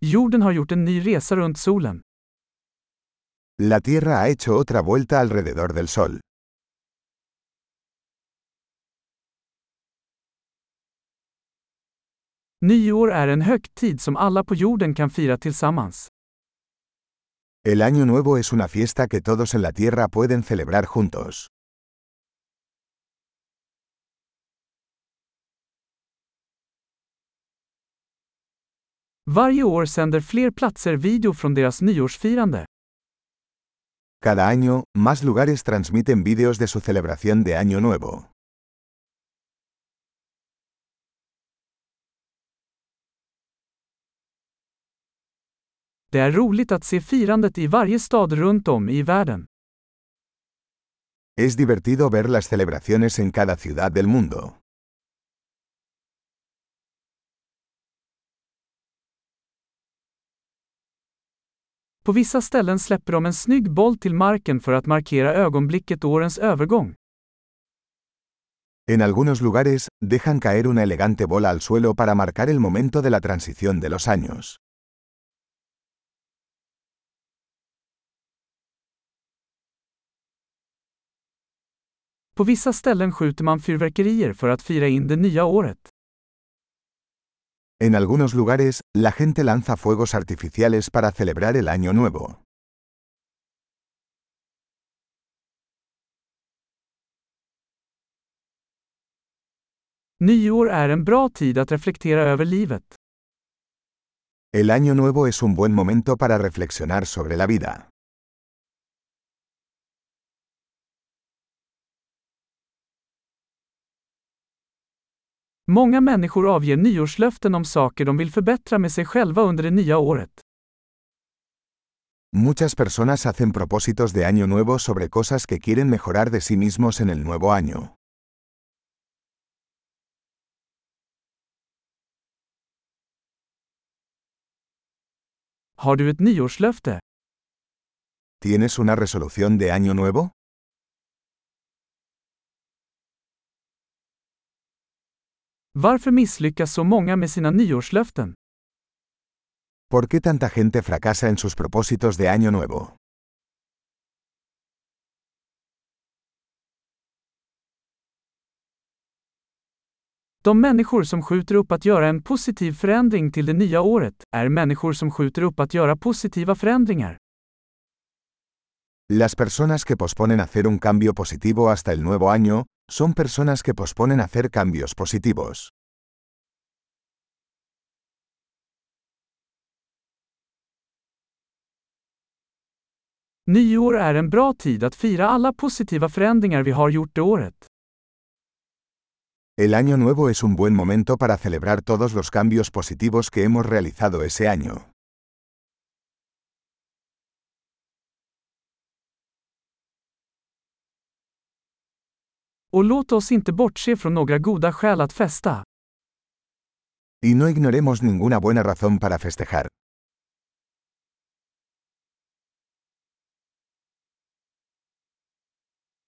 Jorden har gjort en ny resa runt solen. La Tierra ha hecho otra vuelta alrededor del Sol. Nyår är en högtid som alla på jorden kan fira tillsammans. El Año Nuevo es una fiesta que todos en la Tierra pueden celebrar juntos. Varje år sänder fler platser video från deras nyårsfirande. Cada año, más lugares transmiten vídeos de su celebración de Año Nuevo. Det är roligt att se firandet i varje stad runt om i världen. Es divertido ver las celebraciones en cada ciudad del mundo. På vissa ställen släpper de en snygg boll till marken för att markera ögonblicket årens övergång. En algunos lugares, dejan caer una elegante bola al suelo para marcar el momento de la transición de los años. På vissa ställen skjuter man fyrverkerier för att fira in det nya året. En algunos lugares, la gente lanza fuegos artificiales para celebrar el Año Nuevo. Nyår är en bra tid att reflektera över livet. El Año Nuevo es un buen momento para reflexionar sobre la vida. Många människor avger nyårslöften om saker de vill förbättra med sig själva under det nya året. Muchas personas hacen propósitos de Año Nuevo sobre cosas que quieren mejorar de sí mismos en el nuevo año. Har du ett nyårslöfte? ¿Tienes una resolución de Año Nuevo? Varför misslyckas så många med sina nyårslöften? ¿Por qué tanta gente fracasa en sus propósitos de Año Nuevo? De människor som skjuter upp att göra en positiv förändring till det nya året är människor som skjuter upp att göra positiva förändringar. Las personas que posponen hacer un cambio positivo hasta el nuevo año, son personas que posponen hacer cambios positivos. Nyår är en bra tid att fira alla positiva förändringar vi har gjort det året. El Año Nuevo es un buen momento para celebrar todos los cambios positivos que hemos realizado ese año. Och låt oss inte bortse från några goda skäl att festa. Y no ignoremos ninguna buena razón para festejar.